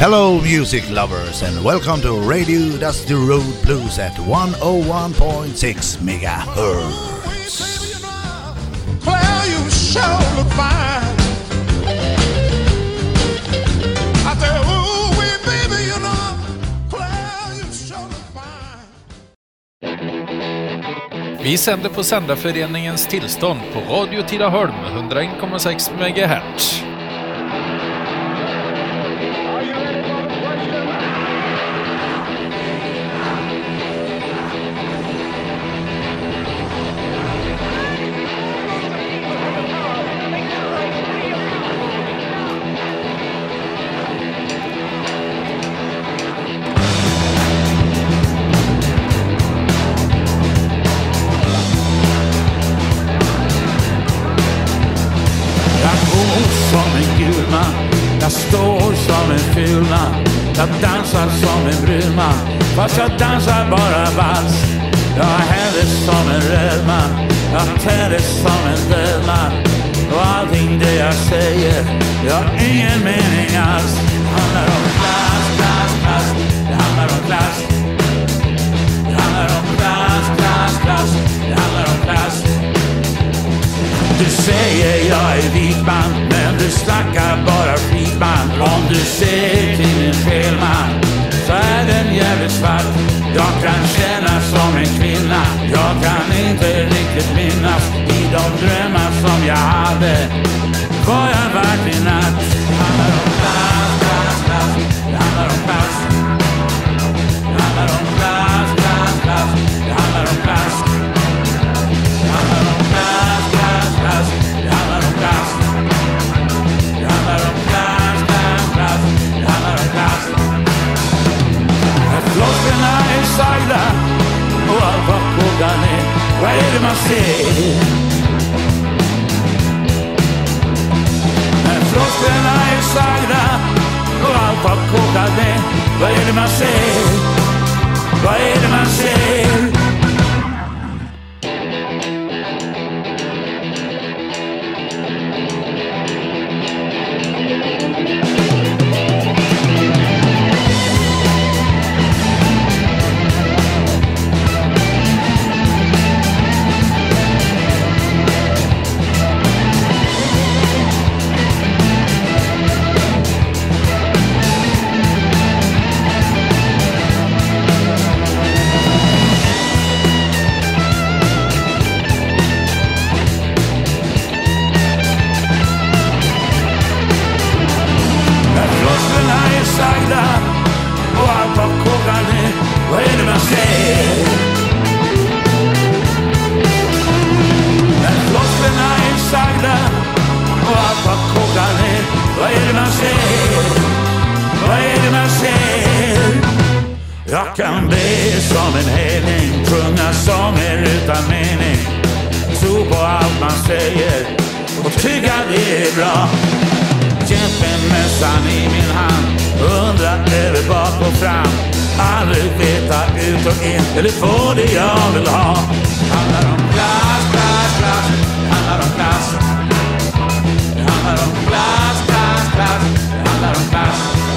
Hello, music lovers, and welcome to Radio Dusty Road Blues at 101.6 megahertz. Claire, you sure look fine. I said, ooh, wee, baby, you know, Claire, you sure look fine. Vi sänder på Sändarföreningens tillstånd på Radio Tidaholm 101,6 MHz. Fast jag svart. Jag kan känna som en kvinna, jag kan inte riktigt minnas i de drömmar som jag hade. Var jag vart i natt? Det handlar om klass, klass, klass. Det handlar om klass. När är sagda och allt vad kodan är, vad är det man ser? När floskorna är sagda och allt vad kodan är, vad är det man ser? Vad är det man ser? Man säger och tycka det är bra. Kämpemössan i min hand Undrar över bak och fram Aldrig veta ut och in Eller få det jag vill ha Handlar om glass, glass, glass. Det handlar om glass. Det handlar om glass, glass, glass. Det handlar om glass.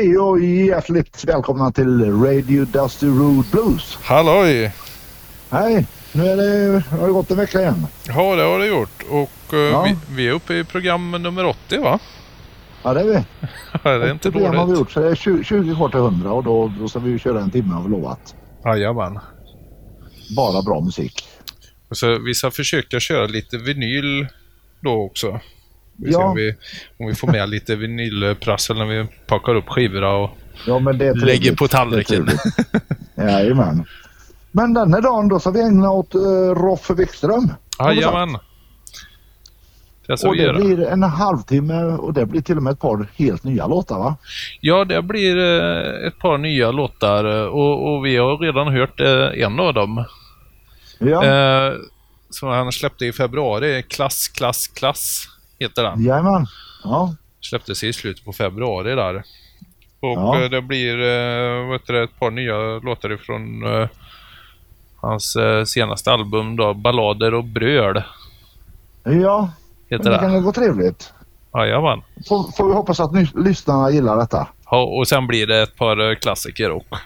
Hej och hjärtligt välkomna till Radio Dusty Road Blues. Halloj! Hej! Nu är det, har det gått en vecka igen. Ja, det har det gjort. Och eh, Ja. vi, vi är uppe i program nummer 80 va? Ja, det är vi. det är inte program har vi dåligt. gjort så det är 20, 20 kvar till 100 och då, då ska vi köra en timme har vi lovat. Jajamän. Bara bra musik. Så vi ska försöka köra lite vinyl då också. Vi Ja. om, vi, om vi får med lite vinylprassel när vi packar upp skivorna och Ja, lägger på tallriken. Jajamän. Men denna dagen då ska vi ägna åt uh, Roffe Wikström. Jajamän. Det Och det blir en halvtimme och det blir till och med ett par helt nya låtar va? Ja, det blir eh, ett par nya låtar eh, och, och vi har redan hört eh, en av dem. Ja, Eh, som han släppte i februari. Klass, klass, klass heter den. jajamän. Ja, Släpptes i slutet på februari där. Och Ja. eh, det blir eh, heter det, ett par nya låtar ifrån eh, hans senaste album då, Ballader och bröd. ja Heter det kan det. ju gå trevligt. Jajamän. Får, får vi hoppas att lyssnarna gillar detta. Ja, och sen blir det ett par klassiker också.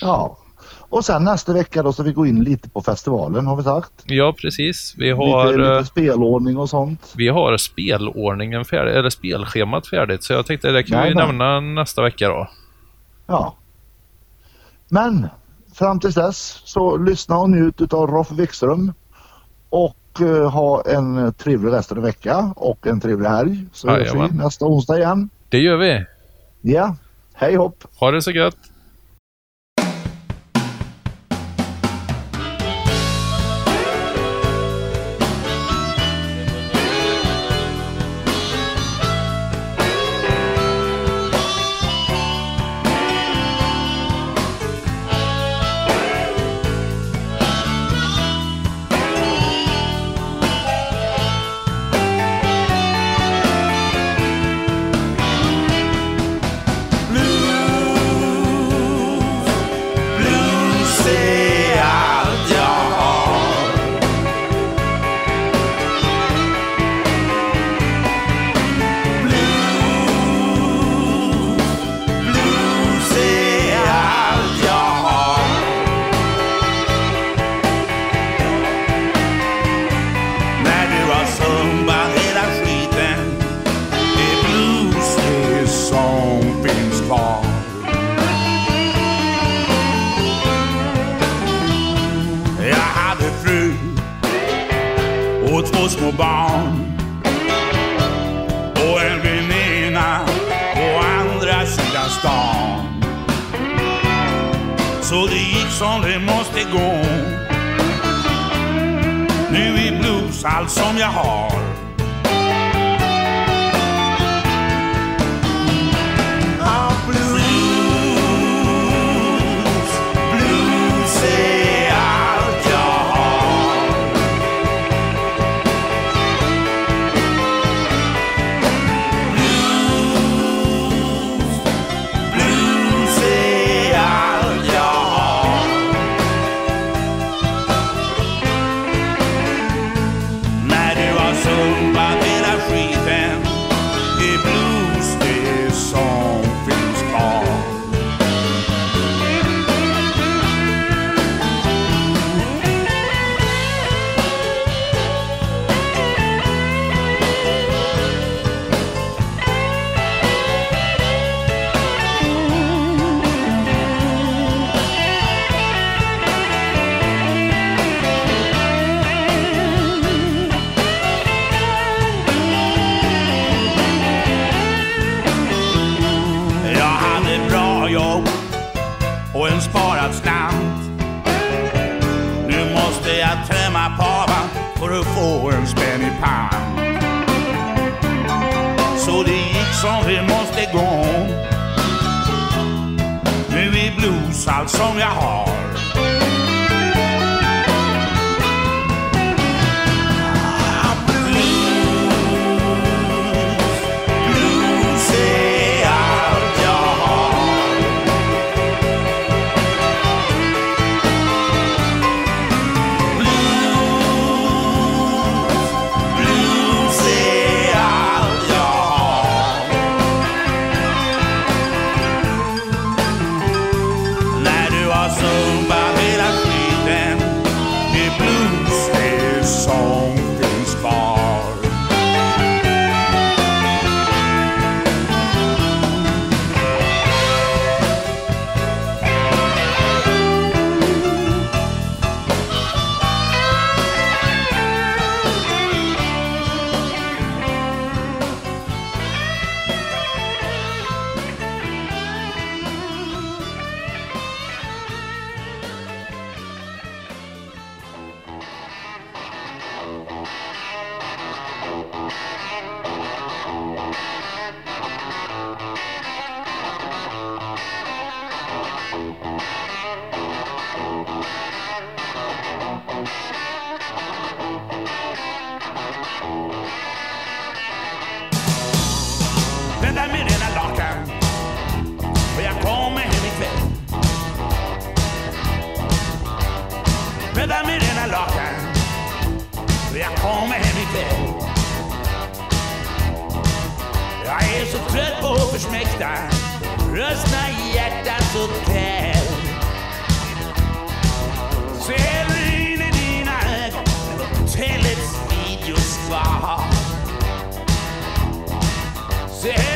Ja. Och sen nästa vecka då ska vi gå in lite på festivalen har vi sagt. Ja, precis. Vi har, lite, eh, lite spelordning och sånt. vi har spelordningen färdig, eller spelschemat färdigt. Så jag tänkte det kan vi Jajamän. nämna nästa vecka då. Ja. Men fram tills dess så lyssna och njut utav Rolf Wikström. Och eh, ha en trevlig resten av vecka och en trevlig helg. Så hörs vi nästa onsdag igen. Det gör vi. Ja, hej hopp! Ha det så gött. Hade jobb och en sparad slant. Nu måste jag tömma pavan för att få en spänn i pant. Så det gick som det måste gå. Nu är blues allt som jag har. Bädda med rena lakan för jag kommer hem ikväll. Jag är så trött på att försmäkta rösta i hjärtats hotell. Så häller in i dina ögon hotellets videos kvar. Ser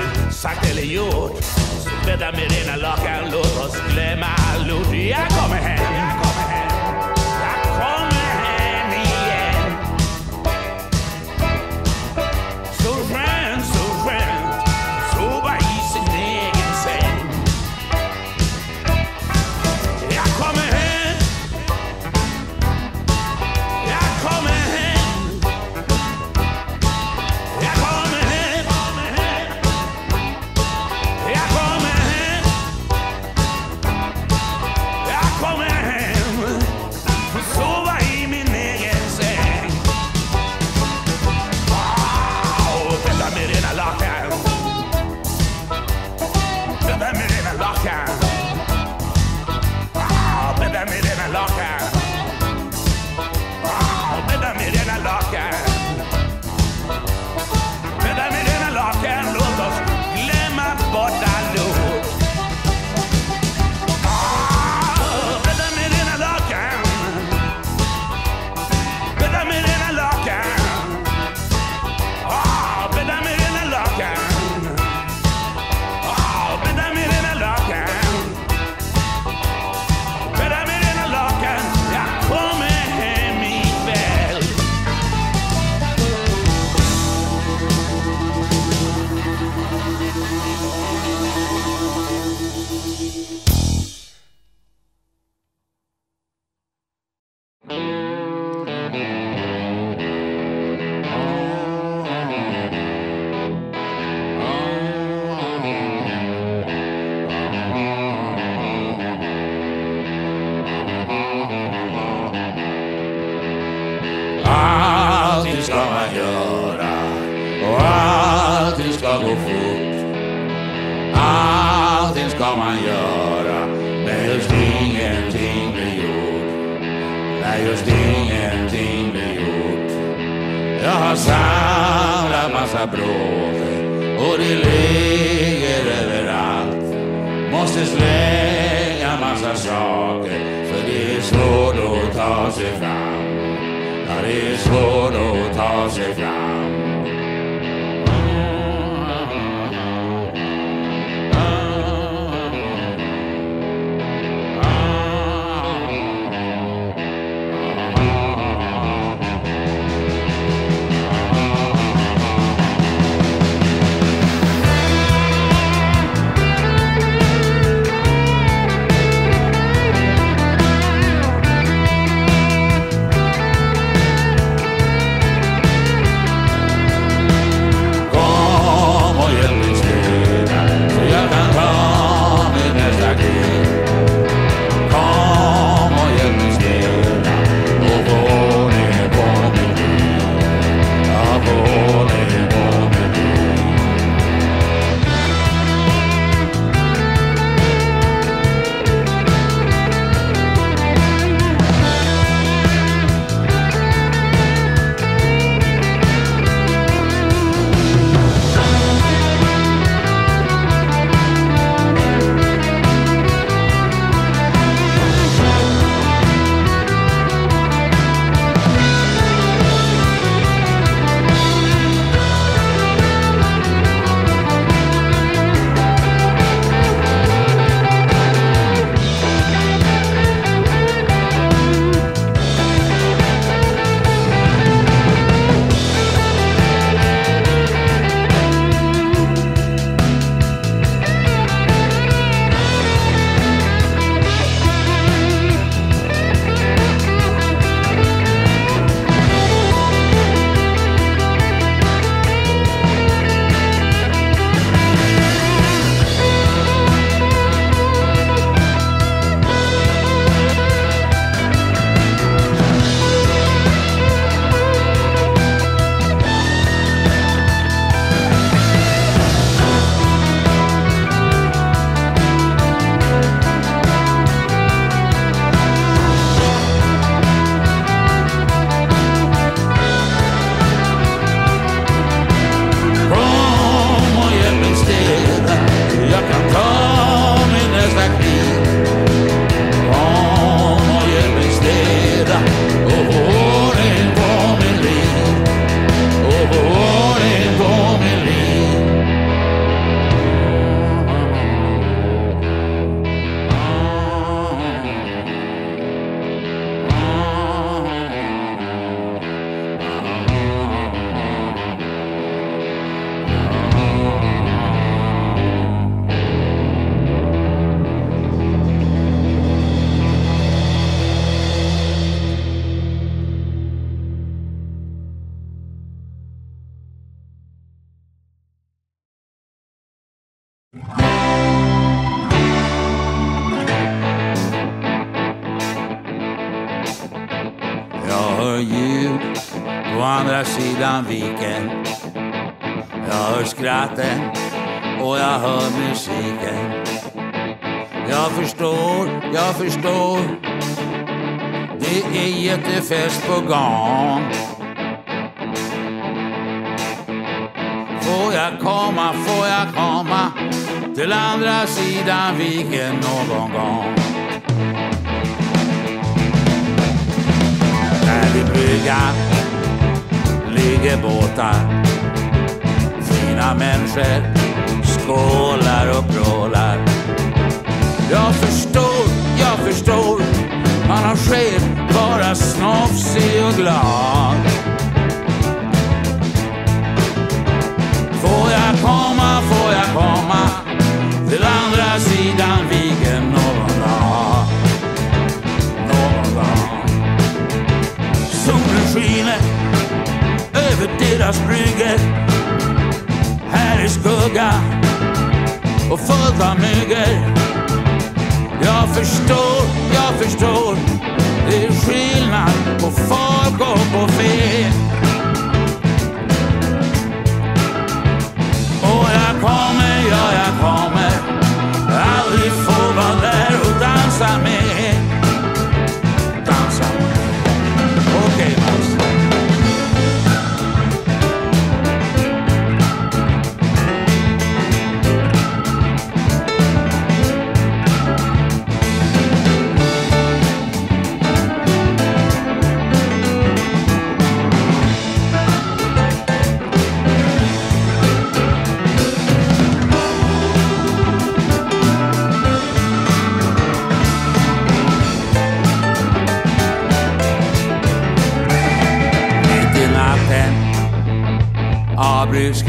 vad du sagt eller gjort. Så bädda med dina lakan, låt oss glömma allot. Allting ska fort. Allting ska man göra men just ingenting blir gjort. Nej, just ingenting blir gjort. Jag har samlat massa bråte och det ligger överallt. Måste slänga massa saker för det är svårt att ta sig fram. Ja, det är svårt att ta sig fram. Hör ljud på andra sidan viken. Jag hör skratten och jag hör musiken. Jag förstår, jag förstår. Det är jättefest på gång. Får jag komma, får jag komma till andra sidan viken någon gång? Där vid ligger båtar. Fina människor skålar och brålar. Jag förstår, jag förstår. Man har skäl vara snofsig och glad. Deras brygger Här är skugga och fullt av myggor. Jag förstår, jag förstår. Det är skillnad på folk och på fe. Och jag kommer, ja jag kommer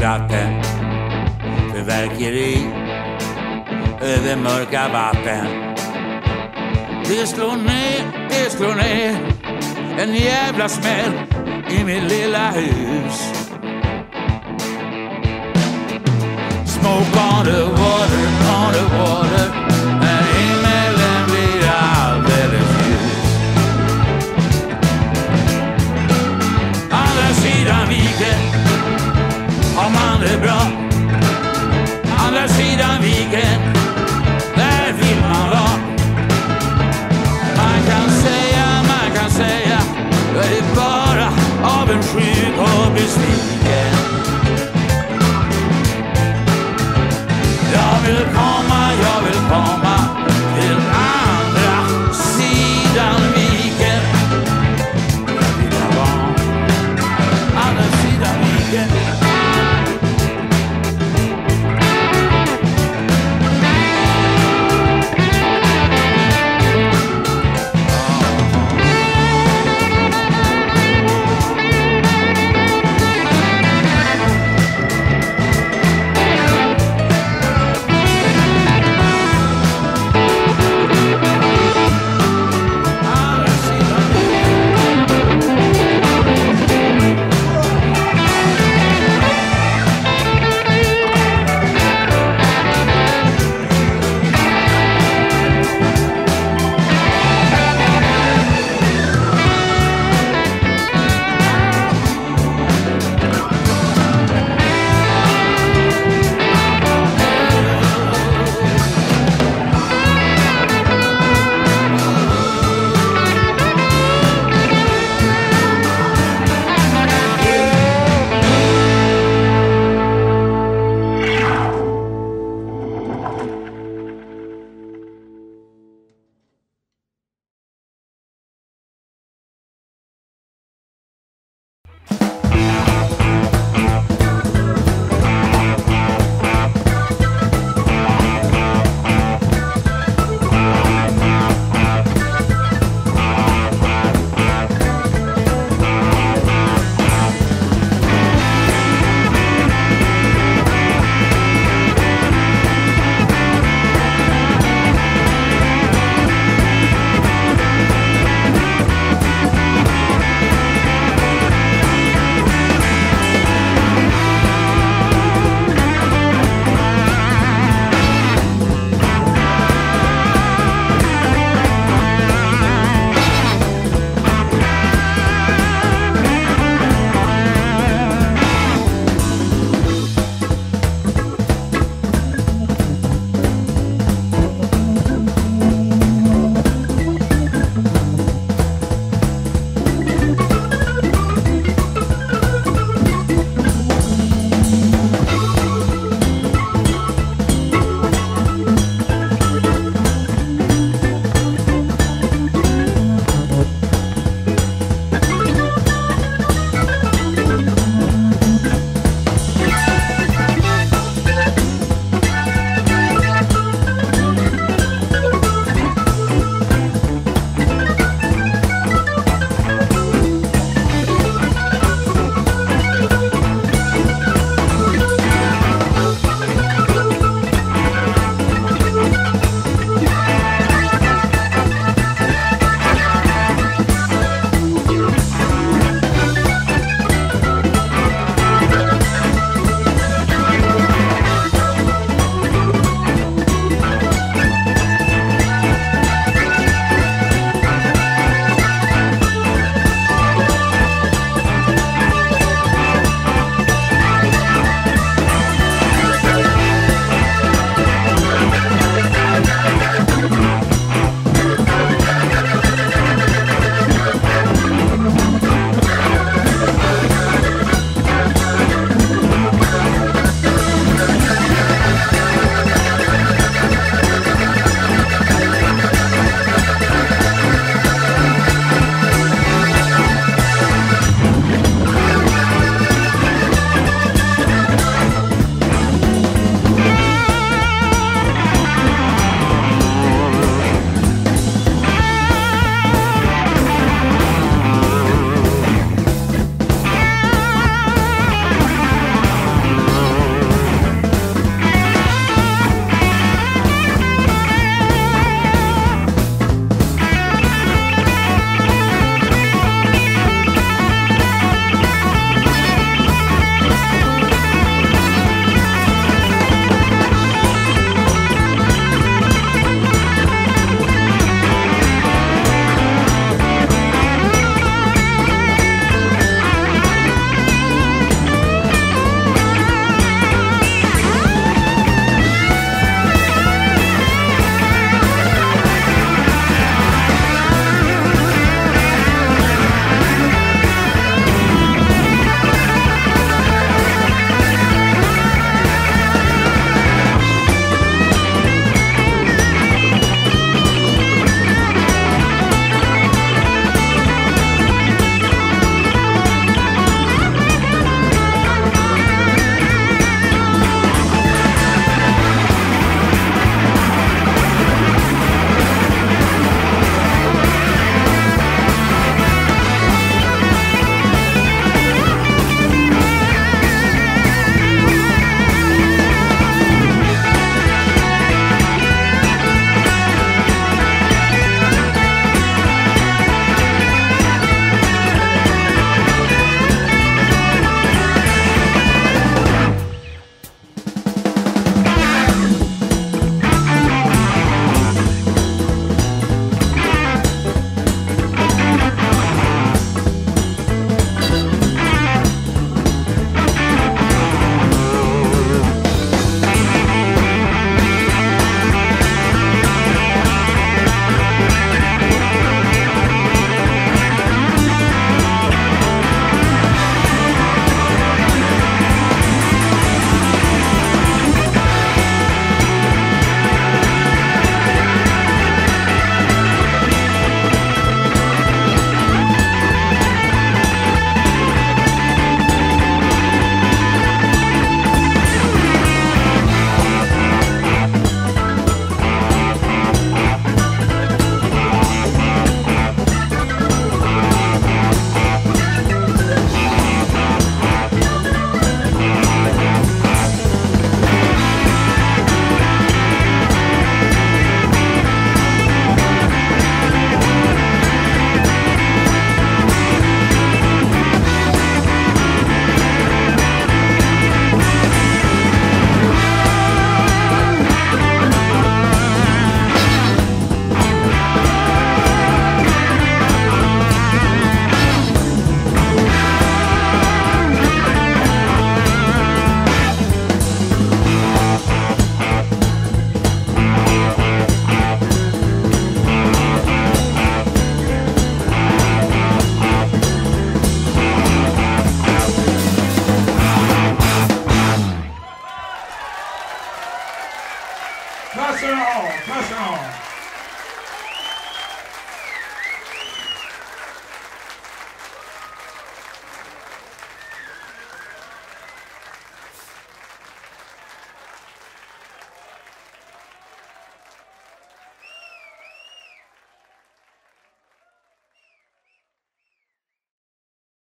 avbryts Fyrverkeri över mörka vatten. Det slår ner, det slår ner En jävla smäll i mitt lilla hus.